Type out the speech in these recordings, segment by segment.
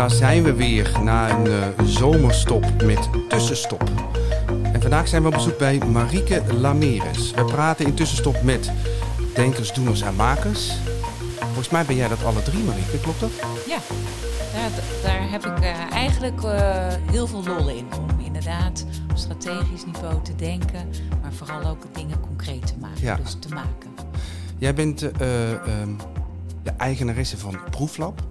Daar zijn we weer na een uh, zomerstop met tussenstop. En vandaag zijn we op bezoek bij Marieke Lameres. We praten in tussenstop met denkers, doeners en makers. Volgens mij ben jij dat alle drie, Marieke, klopt dat? Ja, daar, daar heb ik uh, eigenlijk uh, heel veel lol in. Om inderdaad op strategisch niveau te denken, maar vooral ook dingen concreet te maken. Ja. Dus te maken. Jij bent uh, de eigenaresse van Proeflab.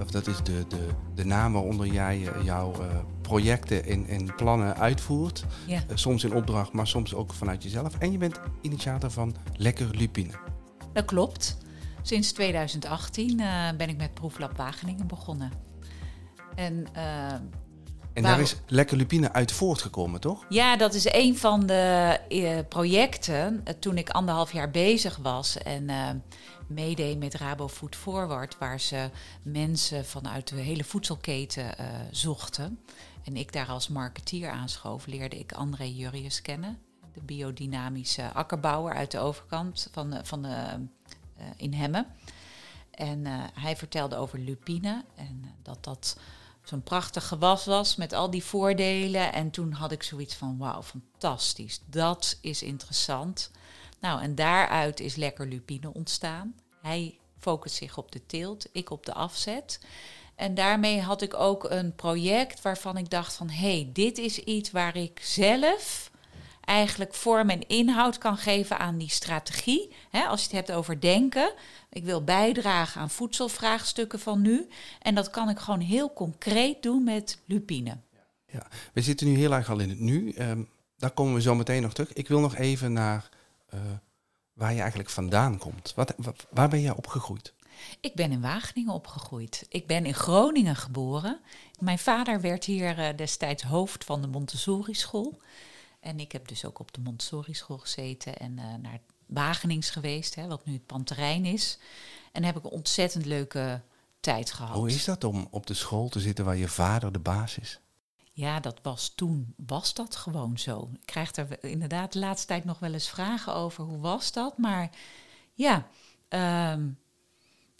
Of dat is de, de, de naam waaronder jij jouw projecten en, en plannen uitvoert. Ja. soms in opdracht, maar soms ook vanuit jezelf. En je bent initiator van Lekker Lupine. Dat klopt. Sinds 2018 uh, ben ik met Proeflab Wageningen begonnen. En, uh, en daar is Lekker Lupine uit voortgekomen, toch? Ja, dat is een van de uh, projecten toen ik anderhalf jaar bezig was en meedeed met Rabo Food Forward, waar ze mensen vanuit de hele voedselketen zochten. En ik daar als marketeer aanschoof, leerde ik André Jurrius kennen, de biodynamische akkerbouwer uit de overkant van van de eh, in Hemmen. En eh, hij vertelde over lupine en eh, dat dat zo'n prachtig gewas was met al die voordelen. En toen had ik zoiets van, wauw, fantastisch, dat is interessant. Nou, en daaruit is Lekker Lupine ontstaan. Hij focust zich op de teelt, ik op de afzet. En daarmee had ik ook een project waarvan ik dacht van... hé, hey, dit is iets waar ik zelf eigenlijk vorm en inhoud kan geven aan die strategie. als je het hebt over denken. Ik wil bijdragen aan voedselvraagstukken van nu. En dat kan ik gewoon heel concreet doen met lupine. Ja, we zitten nu heel erg al in het nu. Um, daar komen we zo meteen nog terug. Ik wil nog even naar uh, waar je eigenlijk vandaan komt. Wat, waar ben jij opgegroeid? Ik ben in Wageningen opgegroeid. Ik ben in Groningen geboren. Mijn vader werd hier uh, destijds hoofd van de Montessori school. En ik heb dus ook op de Montessori school gezeten en uh, naar Wagenings geweest, hè, wat nu het Panterijn is. En heb ik een ontzettend leuke tijd gehad. Hoe is dat om op de school te zitten waar je vader de baas is? Ja, dat was toen, was dat gewoon zo. Ik krijg er inderdaad de laatste tijd nog wel eens vragen over hoe was dat. Maar ja, um,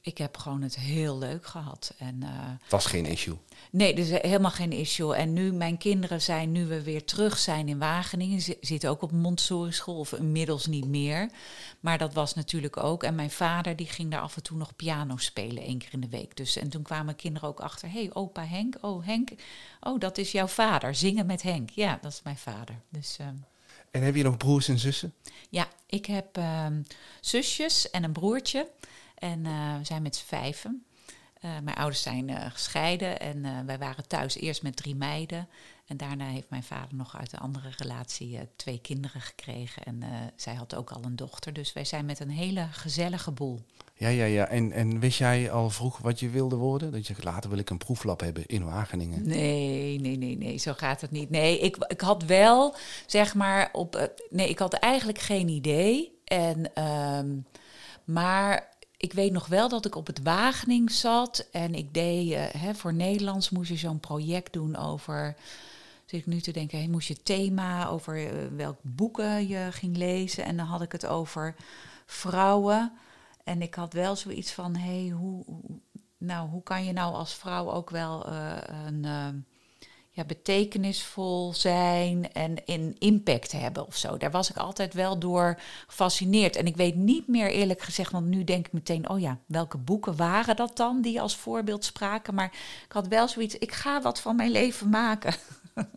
ik heb gewoon het heel leuk gehad. En, uh, het was geen issue? Nee, dus helemaal geen issue. En nu, mijn kinderen zijn, nu we weer terug zijn in Wageningen, zitten ook op Montessori school, of inmiddels niet meer. Maar dat was natuurlijk ook. En mijn vader, die ging daar af en toe nog piano spelen, één keer in de week. Dus, en toen kwamen kinderen ook achter, hé, hey, opa Henk, oh Henk, oh, dat is jouw vader, zingen met Henk. Ja, dat is mijn vader. Dus... Uh, en heb je nog broers en zussen? Ja, ik heb uh, zusjes en een broertje. En uh, we zijn met z'n vijven. Uh, mijn ouders zijn uh, gescheiden en wij waren thuis eerst met drie meiden. En daarna heeft mijn vader nog uit een andere relatie twee kinderen gekregen. En zij had ook al een dochter. Dus wij zijn met een hele gezellige boel. Ja, ja, ja. En, en wist jij al vroeg wat je wilde worden? Dat je later wil ik een proeflab hebben in Wageningen. Nee, nee, nee, nee. Zo gaat het niet. Nee, ik, ik had wel, zeg maar, op. nee, ik had eigenlijk geen idee. En, um, maar ik weet nog wel dat ik op het Wagening zat en ik deed, uh, hè, voor Nederlands moest je zo'n project doen over, zit ik nu te denken, hey, moest je thema over uh, welk boeken je ging lezen en dan had ik het over vrouwen. En ik had wel zoiets van, hé, hey, hoe, nou, hoe kan je nou als vrouw ook wel uh, een ja, betekenisvol zijn en een impact hebben of zo. Daar was ik altijd wel door gefascineerd. En ik weet niet meer eerlijk gezegd, want nu denk ik meteen, oh ja, welke boeken waren dat dan die als voorbeeld spraken? Maar ik had wel zoiets, ik ga wat van mijn leven maken.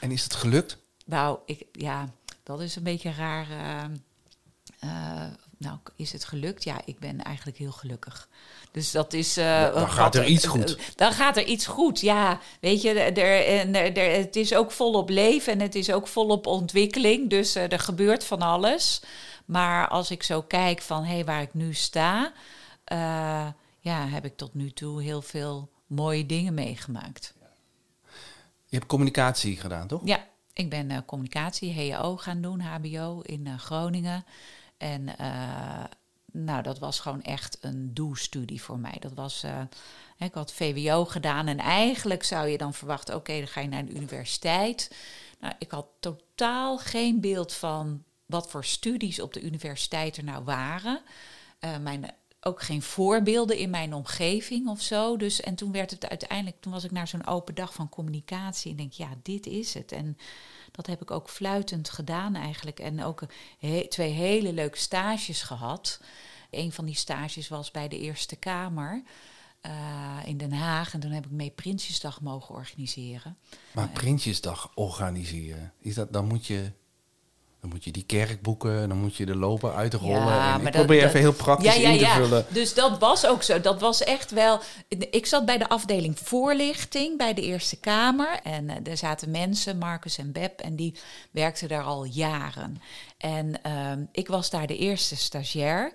En is het gelukt? Nou, ik, ja, dat is een beetje raar. Uh, nou, is het gelukt? Ja, ik ben eigenlijk heel gelukkig. Dus dat is. Uh, dan gaat er iets goed. Dan gaat er iets goed, ja. Weet je, er, er, er, het is ook volop leven en het is ook volop ontwikkeling. Dus uh, er gebeurt van alles. Maar als ik zo kijk van hé, hey, waar ik nu sta, uh, ja, heb ik tot nu toe heel veel mooie dingen meegemaakt. Je hebt communicatie gedaan, toch? Ja, ik ben communicatie, HO gaan doen, HBO in Groningen. En uh, nou, dat was gewoon echt een doe-studie voor mij. Dat was, uh, ik had VWO gedaan en eigenlijk zou je dan verwachten, oké, dan ga je naar de universiteit. Nou, ik had totaal geen beeld van wat voor studies op de universiteit er nou waren. Uh, mijn ook geen voorbeelden in mijn omgeving of zo. Dus, en toen werd het uiteindelijk, toen was ik naar zo'n open dag van communicatie en denk, ja, dit is het. En dat heb ik ook fluitend gedaan eigenlijk. En ook twee hele leuke stages gehad. Een van die stages was bij de Eerste Kamer. Uh, in Den Haag. En toen heb ik mee Prinsjesdag mogen organiseren. Maar Prinsjesdag organiseren, is dat, dan moet je dan moet je die kerk boeken, dan moet je de lopen uitrollen. Ja, en ik probeer dat, even heel praktisch ja, ja, in te vullen. Dus dat was ook zo. Dat was echt wel. Ik zat bij de afdeling voorlichting bij de Eerste Kamer. En uh, er zaten mensen, Marcus en Beb, en die werkten daar al jaren. En uh, ik was daar de eerste stagiair.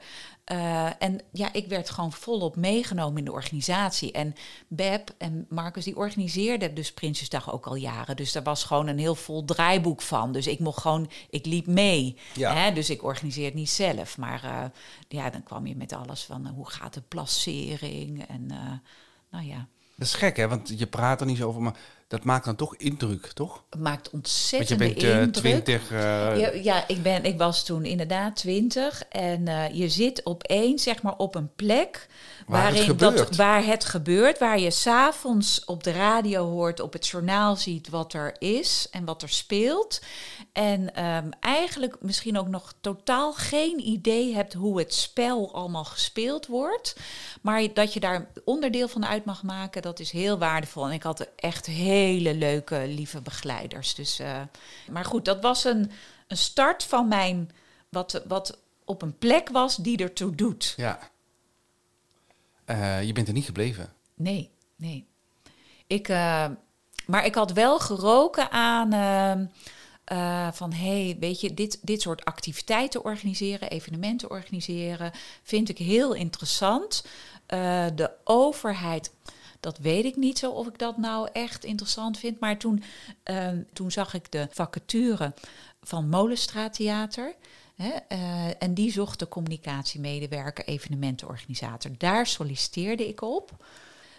Uh, en ja, ik werd gewoon volop meegenomen in de organisatie. En Beb en Marcus, die organiseerden dus Prinsjesdag ook al jaren. Dus daar was gewoon een heel vol draaiboek van. Dus ik mocht gewoon, ik liep mee. Ja. Hè? Dus ik organiseer het niet zelf. Maar uh, ja, dan kwam je met alles van uh, hoe gaat de placering en nou ja. Dat is gek, hè? Want je praat er niet zo over, maar dat maakt dan toch indruk, toch? Het maakt ontzettend indruk. Want je bent uh, 20. Ja, ja, ik, ben, ik was toen inderdaad 20. En uh, je zit opeens, zeg maar, op een plek waar het dat, waar het gebeurt, waar je s'avonds op de radio hoort, op het journaal ziet wat er is en wat er speelt. En um, eigenlijk misschien ook nog totaal geen idee hebt hoe het spel allemaal gespeeld wordt. Maar dat je daar onderdeel van uit mag maken, dat is heel waardevol. En ik had echt hele leuke, lieve begeleiders. Dus, uh, maar goed, dat was een, een start van mijn, wat, wat op een plek was die ertoe doet. Ja. Uh, je bent er niet gebleven. Nee, nee. Ik, uh, maar ik had wel geroken aan uh, van hey, weet je, dit, dit soort activiteiten organiseren, evenementen organiseren, vind ik heel interessant. de overheid, dat weet ik niet zo of ik dat nou echt interessant vind. Maar toen, toen zag ik de vacature van Molenstraat Theater. Hè, uh, en die zocht de communicatiemedewerker, evenementenorganisator. Daar solliciteerde ik op.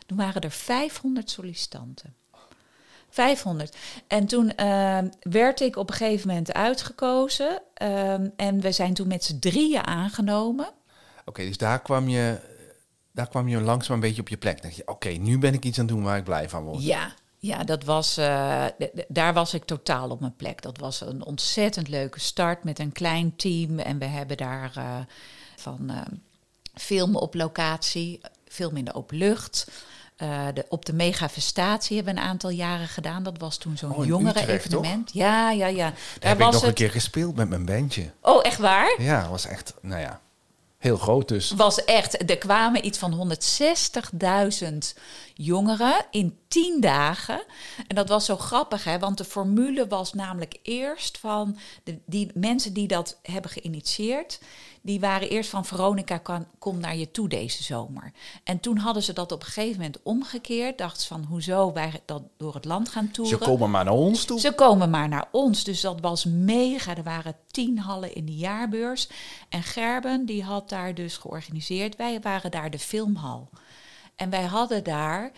Toen waren er 500 sollicitanten. 500. En toen uh, werd ik op een gegeven moment uitgekozen. Uh, en we zijn toen met z'n drieën aangenomen. Oké, dus daar kwam je daar kwam je langzaam een beetje op je plek. dacht je, oké, nu ben ik iets aan het doen waar ik blij van word. Ja, ja, dat was, uh, daar was ik totaal op mijn plek. Dat was een ontzettend leuke start met een klein team. En we hebben daar uh, van uh, filmen op locatie, film in de open lucht. de, op de megafestatie hebben we een aantal jaren gedaan. Dat was toen zo'n oh, jongere evenement. Ja, ja, ja. Daar, daar heb was ik nog het... een keer gespeeld met mijn bandje. Oh, echt waar? Ja, was echt, nou ja, Heel groot dus. Was echt, er kwamen iets van 160.000 jongeren in tien dagen. En dat was zo grappig, hè, want de formule was namelijk eerst van de, die mensen die dat hebben geïnitieerd die waren eerst van Veronica kan, kom naar je toe deze zomer. En toen hadden ze dat op een gegeven moment omgekeerd. Dachten ze van hoezo wij dat door het land gaan toeren. Ze komen maar naar ons toe. Ze komen maar naar ons. Dus dat was mega. Er waren tien hallen in de jaarbeurs. En Gerben die had daar dus georganiseerd. Wij waren daar de filmhal. En wij hadden daar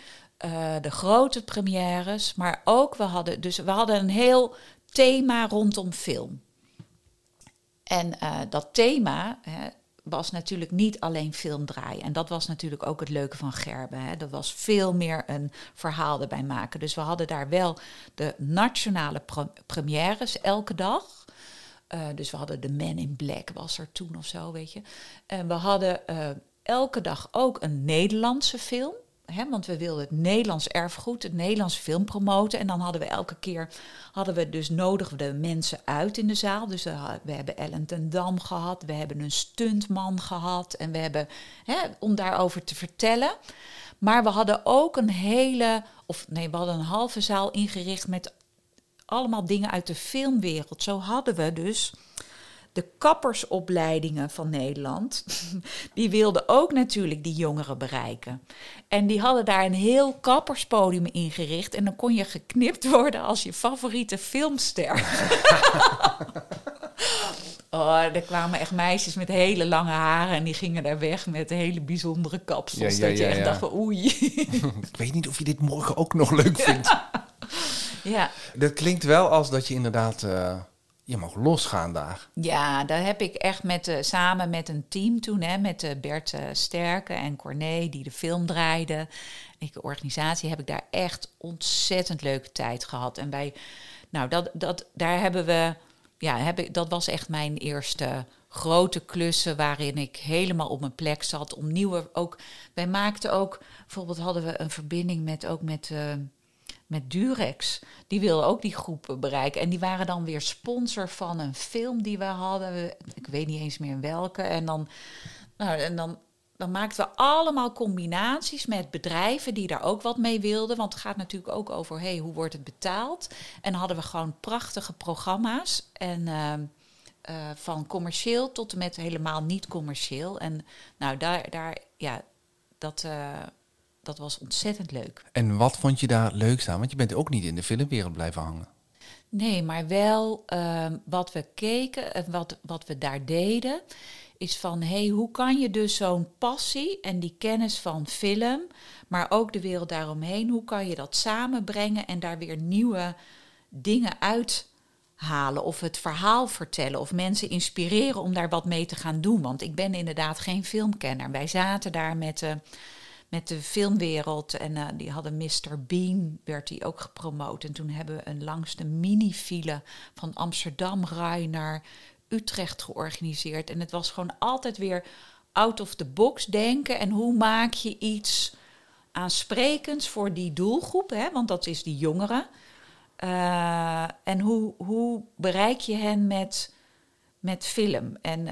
uh, de grote premières, maar ook we hadden, dus we hadden een heel thema rondom film. En uh, dat thema hè, was natuurlijk niet alleen film draaien. En dat was natuurlijk ook het leuke van Gerben. Hè. Dat was veel meer een verhaal erbij maken. Dus we hadden daar wel de nationale pre premières elke dag. Uh, dus we hadden The Man in Black was er toen of zo, weet je. En we hadden uh, elke dag ook een Nederlandse film hè, want we wilden het Nederlands erfgoed, het Nederlands film promoten. En dan hadden we elke keer, hadden we dus nodig de mensen uit in de zaal. Dus we hebben Ellen ten Dam gehad, we hebben een stuntman gehad. En we hebben, hè, om daarover te vertellen. Maar we hadden ook een hele, of nee, we hadden een halve zaal ingericht met allemaal dingen uit de filmwereld. Zo hadden we dus de kappersopleidingen van Nederland, die wilden ook natuurlijk die jongeren bereiken. En die hadden daar een heel kapperspodium ingericht. En dan kon je geknipt worden als je favoriete filmster. oh, er kwamen echt meisjes met hele lange haren en die gingen daar weg met hele bijzondere kapsels. dat je echt dacht van oei. Ik weet niet of je dit morgen ook nog leuk vindt. ja. Dat klinkt wel als dat je inderdaad... Uh je mag losgaan daar. Ja, daar heb ik echt met, uh, samen met een team toen, hè, met uh, Bert uh, Sterke en Corné, die de film draaiden. Ik, organisatie, heb ik daar echt ontzettend leuke tijd gehad. En wij, nou, dat, dat, daar hebben we, ja, heb ik, dat was echt mijn eerste grote klussen waarin ik helemaal op mijn plek zat. Om nieuwe, ook, wij maakten ook, bijvoorbeeld hadden we een verbinding met, ook met met Durex. Die wilden ook die groepen bereiken. En die waren dan weer sponsor van een film die we hadden. Ik weet niet eens meer welke. En dan, nou, en dan, dan maakten we allemaal combinaties met bedrijven die daar ook wat mee wilden. Want het gaat natuurlijk ook over hey, hoe wordt het betaald. En hadden we gewoon prachtige programma's. En uh, uh, van commercieel tot en met helemaal niet commercieel. En nou, daar, daar ja, dat. Uh, dat was ontzettend leuk. En wat vond je daar leuk aan? Want je bent ook niet in de filmwereld blijven hangen. Nee, maar wel uh, wat we keken en wat, wat we daar deden, is van hé, hey, hoe kan je dus zo'n passie en die kennis van film, maar ook de wereld daaromheen, hoe kan je dat samenbrengen en daar weer nieuwe dingen uit halen of het verhaal vertellen of mensen inspireren om daar wat mee te gaan doen. Want ik ben inderdaad geen filmkenner. Wij zaten daar met. Uh, met de filmwereld. En uh, die hadden Mr. Bean, werd die ook gepromoot. En toen hebben we een langs de mini-file van Amsterdam Rai naar Utrecht georganiseerd. En het was gewoon altijd weer out of the box denken. En hoe maak je iets aansprekends voor die doelgroep? Hè? Want dat is die jongeren. Uh, en hoe, hoe bereik je hen met, met film? En...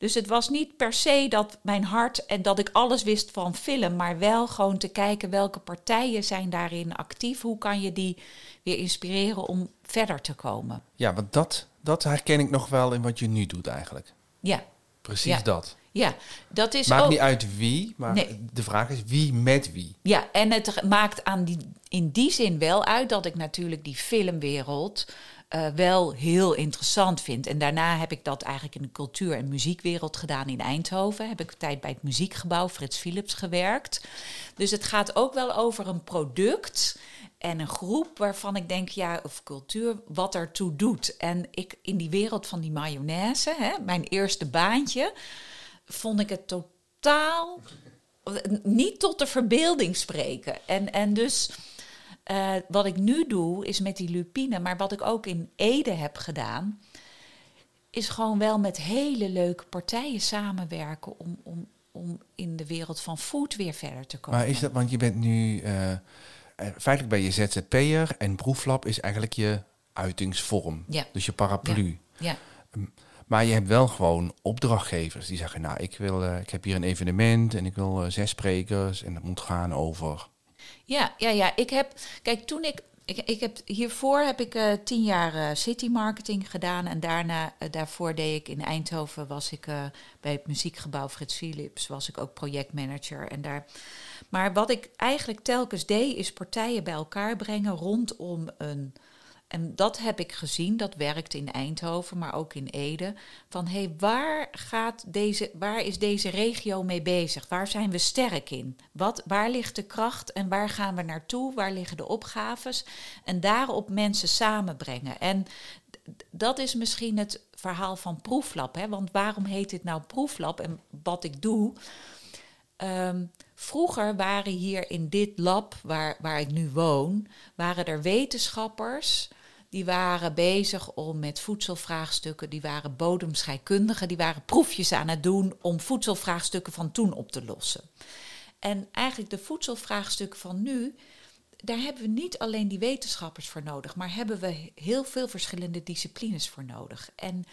Dus het was niet per se dat mijn hart en dat ik alles wist van film, maar wel gewoon te kijken welke partijen zijn daarin actief. Hoe kan je die weer inspireren om verder te komen? Ja, want dat, dat herken ik nog wel in wat je nu doet eigenlijk. Ja. Precies dat. Ja, dat is maakt ook... niet uit wie, maar nee. de vraag is wie met wie. Ja, en het maakt aan die, in die zin wel uit dat ik natuurlijk die filmwereld uh, wel heel interessant vind. En daarna heb ik dat eigenlijk in de cultuur- en muziekwereld gedaan in Eindhoven. Heb ik tijd bij het muziekgebouw Frits Philips gewerkt. Dus het gaat ook wel over een product en een groep waarvan ik denk, ja, of cultuur, wat ertoe doet. En ik in die wereld van die mayonaise, hè, mijn eerste baantje, vond ik het totaal niet tot de verbeelding spreken. En, en dus uh, wat ik nu doe, is met die lupine, maar wat ik ook in Ede heb gedaan, is gewoon wel met hele leuke partijen samenwerken om, om, om in de wereld van food weer verder te komen. Maar is dat, want je bent nu, uh, feitelijk ben je ZZP'er en Proeflab is eigenlijk je uitingsvorm. Ja. Dus je paraplu. Ja. ja. Um, maar je hebt wel gewoon opdrachtgevers die zeggen, nou, ik, wil, uh, ik heb hier een evenement en ik wil zes sprekers en het moet gaan over ja, ja, ja. Ik heb, kijk, toen ik, ik, ik heb, hiervoor heb ik uh, tien jaar uh, city marketing gedaan. En daarna, uh, daarvoor deed ik in Eindhoven, was ik bij het muziekgebouw Frits Philips, was ik ook projectmanager. En daar, maar wat ik eigenlijk telkens deed, is partijen bij elkaar brengen rondom een en dat heb ik gezien, dat werkt in Eindhoven, maar ook in Ede. Van hé, hey, waar, gaat deze, waar is deze regio mee bezig? Waar zijn we sterk in? Wat, waar ligt de kracht en waar gaan we naartoe? Waar liggen de opgaves? En daarop mensen samenbrengen. En dat is misschien het verhaal van Proeflab. Hè? Want waarom heet dit nou Proeflab en wat ik doe? Um, vroeger waren hier in dit lab waar, waar ik nu woon, waren er wetenschappers die waren bezig om met voedselvraagstukken, die waren bodemscheikundigen, die waren proefjes aan het doen om voedselvraagstukken van toen op te lossen. En eigenlijk de voedselvraagstukken van nu, daar hebben we niet alleen die wetenschappers voor nodig, maar hebben we heel veel verschillende disciplines voor nodig. En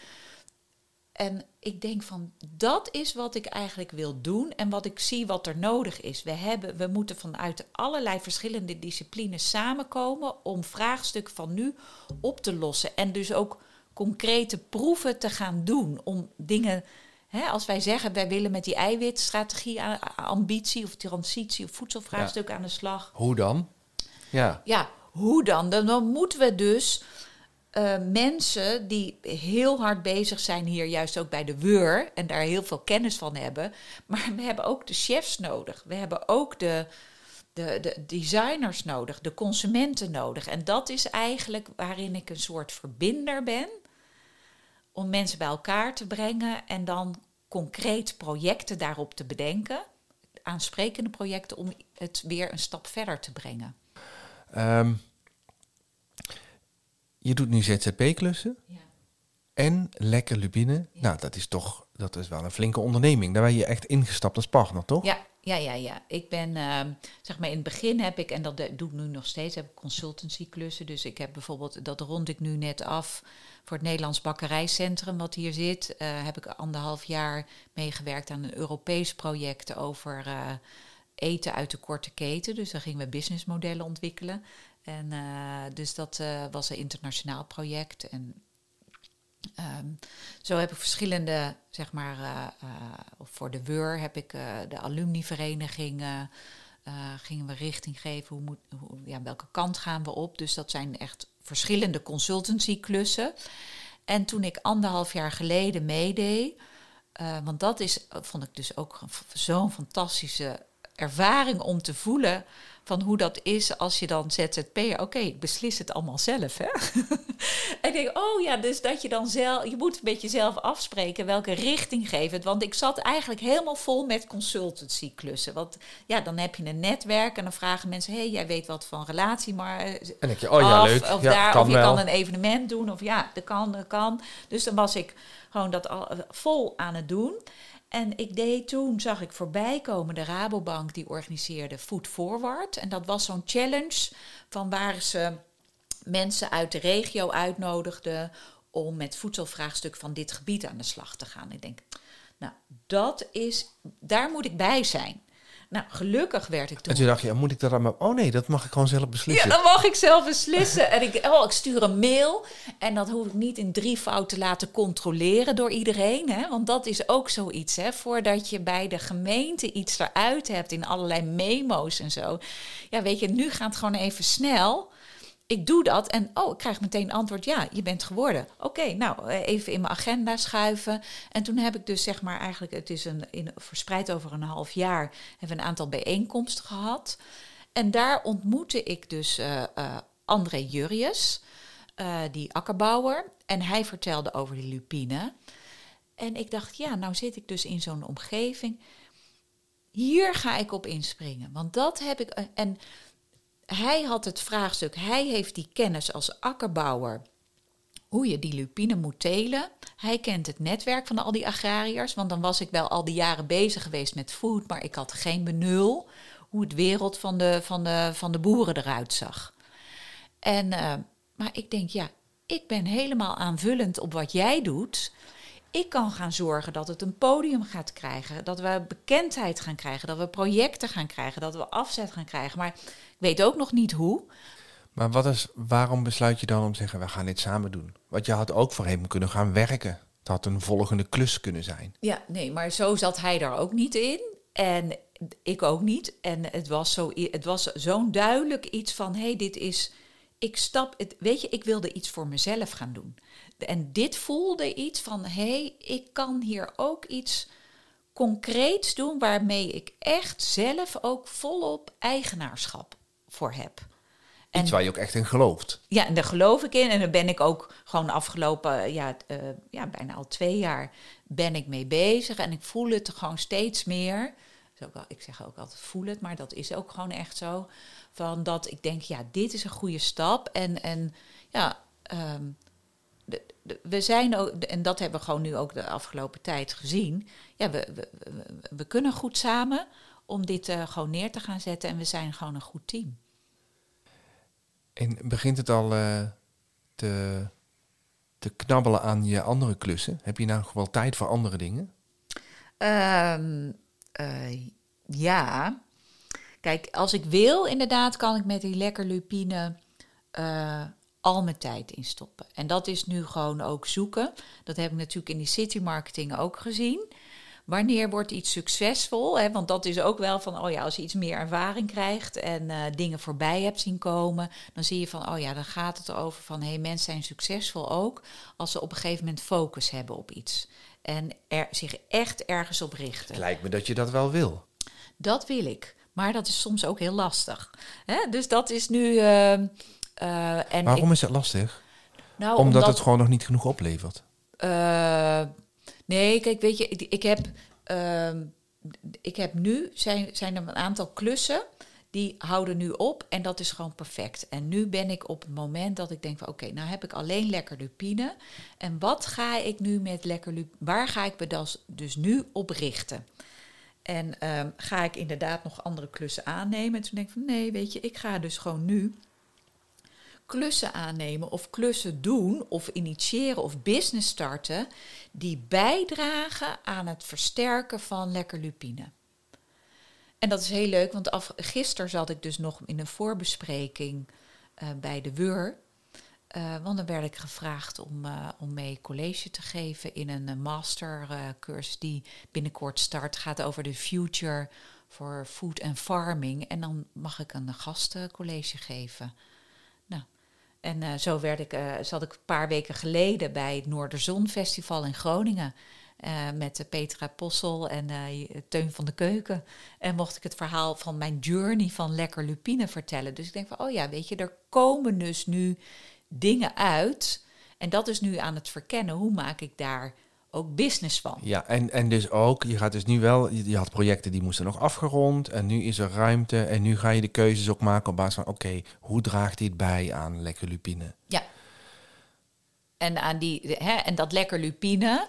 en ik denk van dat is wat ik eigenlijk wil doen en wat ik zie wat er nodig is. We, hebben, we moeten vanuit allerlei verschillende disciplines samenkomen om vraagstukken van nu op te lossen. En dus ook concrete proeven te gaan doen om dingen. Hè, als wij zeggen, wij willen met die eiwitstrategie, ambitie of transitie of voedselvraagstuk ja. aan de slag. Hoe dan? Ja, ja hoe dan? dan? Dan moeten we dus uh, mensen die heel hard bezig zijn hier, juist ook bij de WUR, en daar heel veel kennis van hebben. Maar we hebben ook de chefs nodig. We hebben ook de, de, de designers nodig, de consumenten nodig. En dat is eigenlijk waarin ik een soort verbinder ben. Om mensen bij elkaar te brengen en dan concreet projecten daarop te bedenken. Aansprekende projecten om het weer een stap verder te brengen. Ehm, je doet nu ZZP-klussen Ja. en lekker Lubine. Nou, dat is toch dat is wel een flinke onderneming. Daar ben je echt ingestapt als partner, toch? Ja, ja, ja, ja. Ik ben, ehm, zeg maar, in het begin heb ik, en dat doe ik nu nog steeds, heb ik consultancy-klussen. Dus ik heb bijvoorbeeld, dat rond ik nu net af voor het Nederlands Bakkerijcentrum, wat hier zit. eh, heb ik anderhalf jaar meegewerkt aan een Europees project over eh, eten uit de korte keten. Dus daar gingen we businessmodellen ontwikkelen. En eh, dus dat eh, was een internationaal project. En Ehm, zo heb ik verschillende, zeg maar, eh, voor de WUR heb ik de alumnivereniging, gingen we richting geven, hoe moet, ja, welke kant gaan we op. Dus dat zijn echt verschillende consultancy-klussen. En toen ik anderhalf jaar geleden meedeed, want dat is, vond ik dus ook zo'n fantastische ervaring om te voelen van hoe dat is als je dan ZZP'er, oké, ik beslis het allemaal zelf, hè. en ik denk, oh ja, dus dat je dan zelf, je moet een beetje zelf afspreken welke richting geven. Want ik zat eigenlijk helemaal vol met consultancy-klussen. Want ja, dan heb je een netwerk en dan vragen mensen, hé, hey, jij weet wat van relatie, maar En denk je, oh ja, af, leuk. Of, ja, daar, kan of je wel. kan een evenement doen. Of ja, dat kan, dat kan. Dus dan was ik gewoon dat al, eh, vol aan het doen. En ik deed toen, zag ik voorbij komen, de Rabobank die organiseerde Food Forward. En dat was zo'n challenge van waar ze mensen uit de regio uitnodigden om met voedselvraagstuk van dit gebied aan de slag te gaan. Ik denk, nou, dat is, daar moet ik bij zijn. Nou, gelukkig werd ik toen En toen dacht je, moet ik dat dan maar... Oh nee, dat mag ik gewoon zelf ja, beslissen. dan mag ik zelf beslissen. En ik, oh, ik stuur een mail. En dat hoef ik niet in drie fout te laten controleren door iedereen. Hè? Want dat is ook zoiets. Hè? Voordat je bij de gemeente iets eruit hebt in allerlei memo's en zo. Ja, weet je, nu gaat het gewoon even snel. Ik doe dat en oh, ik krijg meteen antwoord: ja, je bent geworden. Oké, nou, eh, even in mijn agenda schuiven. En toen heb ik dus zeg maar eigenlijk, het is een, in, verspreid over een half jaar, hebben we een aantal bijeenkomsten gehad. En daar ontmoette ik dus eh eh, André Jurrius, die akkerbouwer. En hij vertelde over die lupine. En ik dacht, ja, nou zit ik dus in zo'n omgeving. Hier ga ik op inspringen. Want dat heb ik. En hij had het vraagstuk, hij heeft die kennis als akkerbouwer. Hoe je die lupine moet telen. Hij kent het netwerk van al die agrariërs. Want dan was ik wel al die jaren bezig geweest met food. Maar ik had geen benul hoe het wereld van de, van de, van de boeren eruit zag. En, eh, maar ik denk, ja, ik ben helemaal aanvullend op wat jij doet. Ik kan gaan zorgen dat het een podium gaat krijgen. Dat we bekendheid gaan krijgen. Dat we projecten gaan krijgen. Dat we afzet gaan krijgen. Maar ik weet ook nog niet hoe. Maar wat is, waarom besluit je dan om te zeggen, we gaan dit samen doen? Want je had ook voor hem kunnen gaan werken. Het had een volgende klus kunnen zijn. Ja, nee, maar zo zat hij daar ook niet in. En ik ook niet. En het was, zo, het was zo'n duidelijk iets van: hé, hey, dit is. Ik stap. Het, weet je, ik wilde iets voor mezelf gaan doen. En dit voelde iets van: hé, hey, ik kan hier ook iets concreets doen waarmee ik echt zelf ook volop eigenaarschap voor heb. Iets En- waar je ook echt in gelooft. Ja, en daar geloof ik in. En daar ben ik ook gewoon de afgelopen, ja, eh, ja, bijna al twee jaar ben ik mee bezig. En ik voel het gewoon steeds meer. Dus ook ik zeg ook altijd voel het, maar dat is ook gewoon echt zo. Van dat ik denk, ja, dit is een goede stap. En, en ja, ehm, de- de- we zijn ook, en dat hebben we gewoon nu ook de afgelopen tijd gezien. Ja, we, we, kunnen goed samen om dit eh, gewoon neer te gaan zetten. En we zijn gewoon een goed team. En begint het al eh, te, te knabbelen aan je andere klussen? Heb je nou nog wel tijd voor andere dingen? Ehm, eh, ja. Kijk, als ik wil, inderdaad, kan ik met die lekker lupine al mijn tijd instoppen. En dat is nu gewoon ook zoeken. Dat heb ik natuurlijk in die city marketing ook gezien. Wanneer wordt iets succesvol? Hè? Want dat is ook wel van, oh ja, als je iets meer ervaring krijgt en eh, dingen voorbij hebt zien komen, dan zie je van, oh ja, dan gaat het erover van, hé, hey, mensen zijn succesvol ook als ze op een gegeven moment focus hebben op iets. En er, zich echt ergens op richten. Het lijkt me dat je dat wel wil. Dat wil ik. Maar dat is soms ook heel lastig. Hè? Dus dat is nu. eh, eh, en Waarom ik, is het lastig? nou, omdat, het gewoon nog niet genoeg oplevert. Eh, nee, kijk, weet je, ik, ik heb, ehm, ik heb nu, zijn, zijn er een aantal klussen die houden nu op en dat is gewoon perfect. En nu ben ik op het moment dat ik denk van oké, nou heb ik alleen lekker lupine. En wat ga ik nu met lekker lupine, waar ga ik me dus nu op richten? En ehm, ga ik inderdaad nog andere klussen aannemen? En toen denk ik van nee, weet je, ik ga dus gewoon nu klussen aannemen of klussen doen of initiëren of business starten die bijdragen aan het versterken van lekker lupine. En dat is heel leuk, want gisteren zat ik dus nog in een voorbespreking eh, bij de WUR. Eh, want dan werd ik gevraagd om, eh, om mee college te geven in een mastercursus die binnenkort start. gaat over de future for food and farming. En dan mag ik een gastcollege geven. En eh, zo werd ik, eh, zat ik een paar weken geleden bij het Noorderzon Festival in Groningen. eh, met Petra Possel en Teun van de Keuken. En mocht ik het verhaal van mijn journey van lekker lupine vertellen. Dus ik denk van, oh ja, weet je, er komen dus nu dingen uit. En dat is nu aan het verkennen. Hoe maak ik daar ook business van? Ja, en, en dus ook, je gaat dus nu wel, je, je had projecten die moesten nog afgerond en nu is er ruimte en nu ga je de keuzes ook maken op basis van, oké, hoe draagt dit bij aan lekker lupine? Ja. En, aan die, hè, en dat lekker lupine,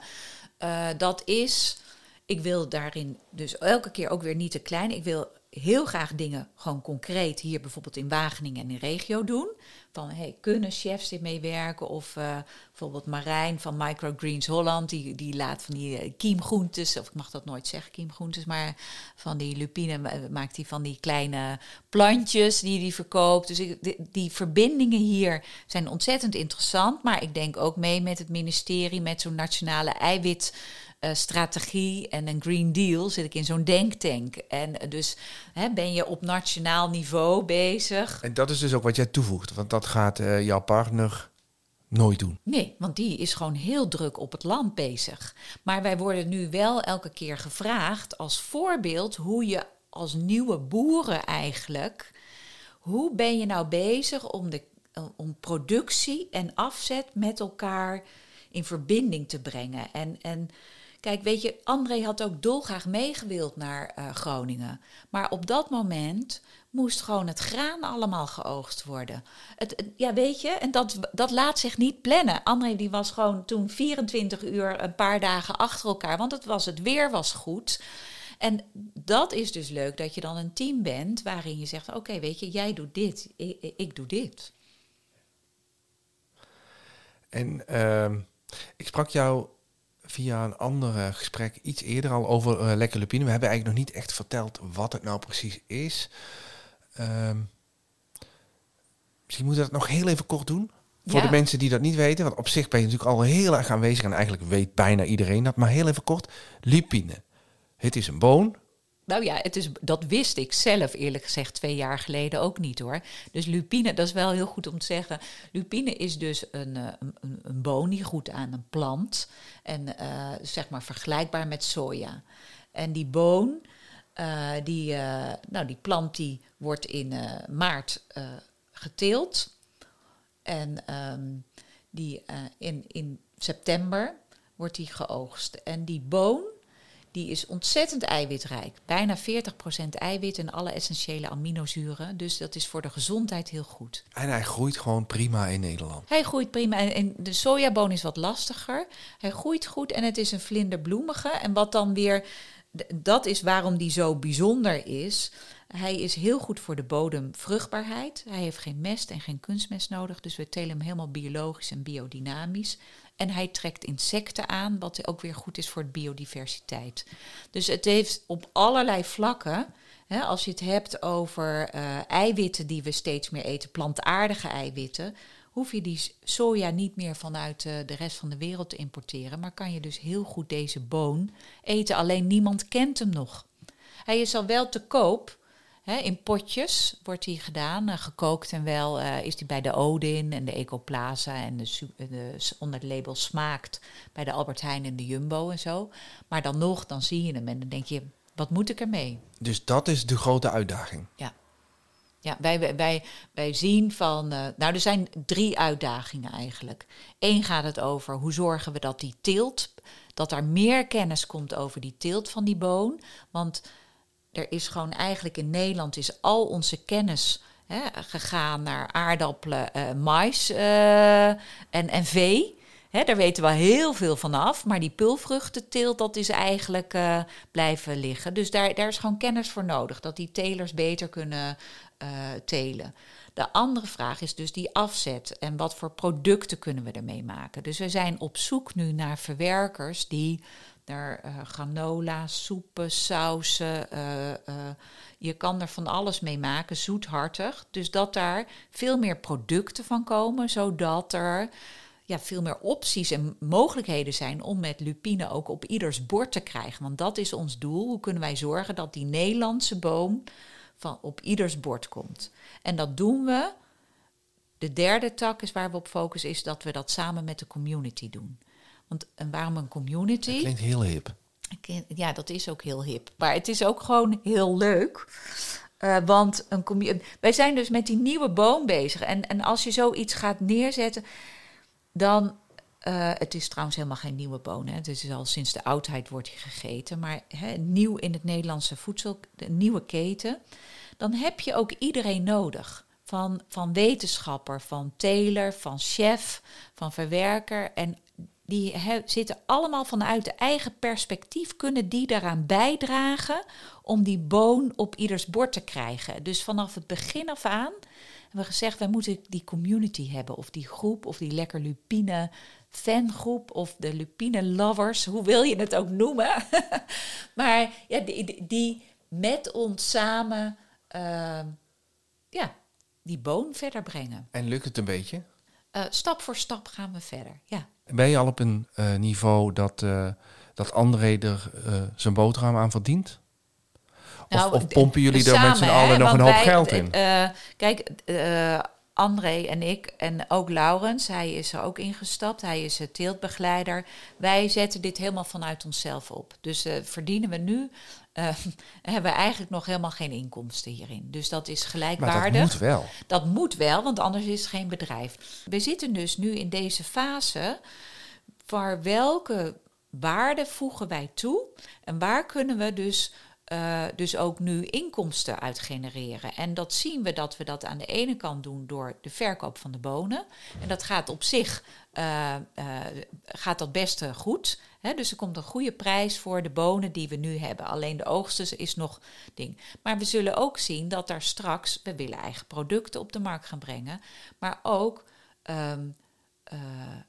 eh, dat is. Ik wil daarin dus elke keer ook weer niet te klein. Ik wil heel graag dingen gewoon concreet hier bijvoorbeeld in Wageningen en in regio doen. Van hey, kunnen chefs dit meewerken? Of eh, bijvoorbeeld Marijn van Microgreens Holland, die, die laat van die eh, kiemgroentes, of ik mag dat nooit zeggen, kiemgroentes, maar van die lupine ma- maakt hij van die kleine plantjes die hij verkoopt. Dus die, die verbindingen hier zijn ontzettend interessant. Maar ik denk ook mee met het ministerie, met zo'n nationale eiwit eh, strategie en een Green Deal zit ik in zo'n denktank. En eh, dus hè, ben je op nationaal niveau bezig. En dat is dus ook wat jij toevoegt, want dat gaat eh, jouw partner nooit doen. Nee, want die is gewoon heel druk op het land bezig. Maar wij worden nu wel elke keer gevraagd als voorbeeld hoe je als nieuwe boeren eigenlijk, hoe ben je nou bezig om, de, om productie en afzet met elkaar in verbinding te brengen? En, en kijk, weet je, André had ook dolgraag meegewild naar eh, Groningen. Maar op dat moment moest gewoon het graan allemaal geoogst worden. Het, ja, weet je, en dat, dat laat zich niet plannen. André die was gewoon toen 24 uur een paar dagen achter elkaar, want het, was, het weer was goed. En dat is dus leuk, dat je dan een team bent waarin je zegt, oké, weet je, jij doet dit, ik, ik doe dit. En ehm, ik sprak jou via een ander eh, gesprek iets eerder al over eh, lekker lupine. We hebben eigenlijk nog niet echt verteld wat het nou precies is. Ehm, misschien moeten we dat nog heel even kort doen. Voor Ja. de mensen die dat niet weten. Want op zich ben je natuurlijk al heel erg aanwezig. En eigenlijk weet bijna iedereen dat. Maar heel even kort. Lupine. Het is een boon. Nou ja, het is, dat wist ik zelf eerlijk gezegd twee jaar geleden ook niet hoor. Dus lupine, dat is wel heel goed om te zeggen. Lupine is dus een, eh, een, een- groeit aan een plant. En eh, zeg maar vergelijkbaar met soja. En die boon, eh, die, nou, die plant die wordt in maart geteeld. En ehm, die, in, in september wordt die geoogst. En die boon, die is ontzettend eiwitrijk. Bijna 40% eiwit en alle essentiële aminozuren. Dus dat is voor de gezondheid heel goed. En hij groeit gewoon prima in Nederland. Hij groeit prima. En, en de sojaboon is wat lastiger. Hij groeit goed en het is een vlinderbloemige. En wat dan weer, dat is waarom die zo bijzonder is. Hij is heel goed voor de bodemvruchtbaarheid. Hij heeft geen mest en geen kunstmest nodig. Dus we telen hem helemaal biologisch en biodynamisch. En hij trekt insecten aan, wat ook weer goed is voor de biodiversiteit. Dus het heeft op allerlei vlakken. Hè, als je het hebt over eh, eiwitten die we steeds meer eten, plantaardige eiwitten, hoef je die soja niet meer vanuit eh, de rest van de wereld te importeren, maar kan je dus heel goed deze boon eten. Alleen niemand kent hem nog. Hij is al wel te koop. In potjes wordt hij gedaan, eh, gekookt en wel eh, is hij bij de Odin en de Ecoplaza en de, eh, de, onder het label Smaakt bij de Albert Heijn en de Jumbo en zo. Maar dan nog, dan zie je hem en dan denk je, Wat moet ik ermee? Dus dat is de grote uitdaging. Ja, wij, wij, wij zien van. nou, er zijn drie uitdagingen eigenlijk. Eén gaat het over hoe zorgen we dat die teelt. Dat er meer kennis komt over die teelt van die boon. Want er is gewoon eigenlijk in Nederland is al onze kennis hè, gegaan naar aardappelen, eh, mais eh, en, en vee. Hè, daar weten we heel veel van af. Maar die pulvruchtenteelt, dat is eigenlijk eh, blijven liggen. Dus daar, daar is gewoon kennis voor nodig. Dat die telers beter kunnen telen. De andere vraag is dus die afzet. En wat voor producten kunnen we ermee maken? Dus we zijn op zoek nu naar verwerkers die er eh, granola, soepen, sausen. eh, eh, je kan er van alles mee maken, zoethartig. Dus dat daar veel meer producten van komen, zodat er ja, veel meer opties en mogelijkheden zijn om met lupine ook op ieders bord te krijgen. Want dat is ons doel. Hoe kunnen wij zorgen dat die Nederlandse boom van op ieders bord komt? En dat doen we. De derde tak is waar we op focussen, is dat we dat samen met de community doen. Want en waarom een community? Klinkt heel hip. Ja, dat is ook heel hip. Maar het is ook gewoon heel leuk. Eh, want een wij zijn dus met die nieuwe boom bezig. En, en als je zoiets gaat neerzetten, dan. eh, het is trouwens helemaal geen nieuwe boon. Hè. Het is al sinds de oudheid wordt hij gegeten. Maar hè, nieuw in het Nederlandse voedsel, de nieuwe keten. Dan heb je ook iedereen nodig. Van, van wetenschapper, van teler, van chef, van verwerker. En die zitten allemaal vanuit de eigen perspectief, kunnen die daaraan bijdragen om die boon op ieders bord te krijgen. Dus vanaf het begin af aan hebben we gezegd, wij moeten die community hebben, of die groep, of die lekker lupine fangroep, of de lupine lovers, hoe wil je het ook noemen. maar ja, die, met ons samen eh, ja, die boon verder brengen. En lukt het een beetje? Eh, stap voor stap gaan we verder, ja. Ben je al op een eh, niveau dat, eh, dat André er zijn boterham aan verdient? Of, Nou, of pompen jullie er samen, met z'n hè, allen nog een hoop wij- geld in? kijk, André en ik en ook Laurens, hij is er ook ingestapt. Hij is teeltbegeleider. Wij zetten dit helemaal vanuit onszelf op. Dus verdienen we nu, eh, hebben we eigenlijk nog helemaal geen inkomsten hierin. Dus dat is maar gelijkwaardig. dat moet wel. Dat moet wel, want anders is het geen bedrijf. We zitten dus nu in deze fase waar welke waarde voegen wij toe en waar kunnen we dus, eh, dus ook nu inkomsten uit genereren. En dat zien we dat we dat aan de ene kant doen door de verkoop van de bonen. En dat gaat op zich eh, eh, gaat dat best goed. Dus er komt een goede prijs voor de bonen die we nu hebben. Alleen de oogsten is nog ding. Maar we zullen ook zien dat daar straks, we willen eigen producten op de markt gaan brengen. Maar ook ehm, eh,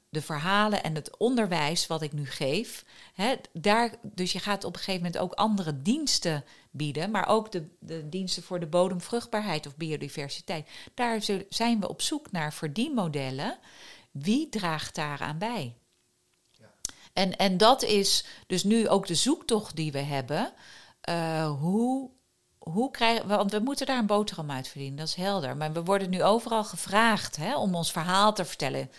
de verhalen en het onderwijs wat ik nu geef. Hè, daar, dus je gaat op een gegeven moment ook andere diensten bieden, maar ook de, de diensten voor de bodemvruchtbaarheid of biodiversiteit. Daar zijn we op zoek naar verdienmodellen. Wie draagt daaraan bij? En, en dat is dus nu ook de zoektocht die we hebben. Eh, hoe, hoe krijgen we, want we moeten daar een boterham uit verdienen, dat is helder. Maar we worden nu overal gevraagd hè, om ons verhaal te vertellen.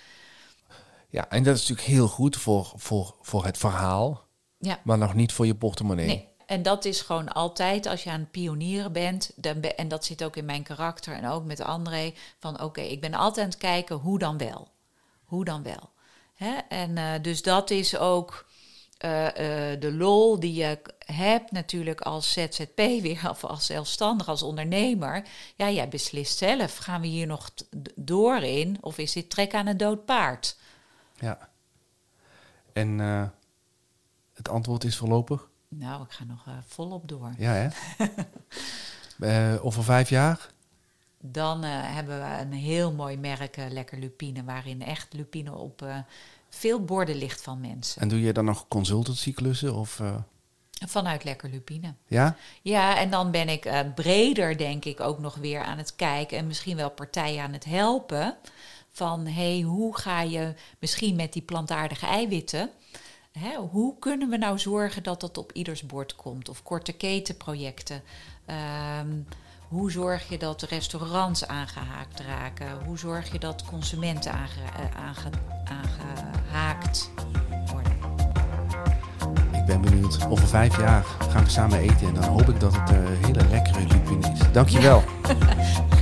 Ja, en dat is natuurlijk heel goed voor, voor, voor het verhaal, Ja, maar nog niet voor je portemonnee. nee. En dat is gewoon altijd als je aan het pionieren bent. Dan be- en dat zit ook in mijn karakter en ook met André. Van oké, ik ben altijd aan het kijken hoe dan wel. Hoe dan wel. Hè? En eh, dus dat is ook eh, eh, de lol die je hebt natuurlijk als ZZP weer. Of als zelfstandig, als ondernemer. Ja, jij beslist zelf. Gaan we hier nog door in? Of is dit trek aan een dood paard? Ja. En het antwoord is voorlopig? Nou, ik ga nog volop door. Ja, hè? Over vijf jaar? Dan eh, hebben we een heel mooi merk, eh, Lekker Lupine, waarin echt lupine op eh, veel borden ligt van mensen. En doe je dan nog consultancyclussen? Of, Vanuit Lekker Lupine. ja? Ja, en dan ben ik breder, denk ik, ook nog weer aan het kijken en misschien wel partijen aan het helpen. Van hey, hoe ga je misschien met die plantaardige eiwitten. Hè, hoe kunnen we nou zorgen dat dat op ieders bord komt? Of korte ketenprojecten. Ehm, hoe zorg je dat restaurants aangehaakt raken? Hoe zorg je dat consumenten aange- eh, aange- aangehaakt worden? Ik ben ben benieuwd. Over vijf jaar gaan we samen eten en dan hoop ik dat het eh hele lekkere lupine is. Dankjewel.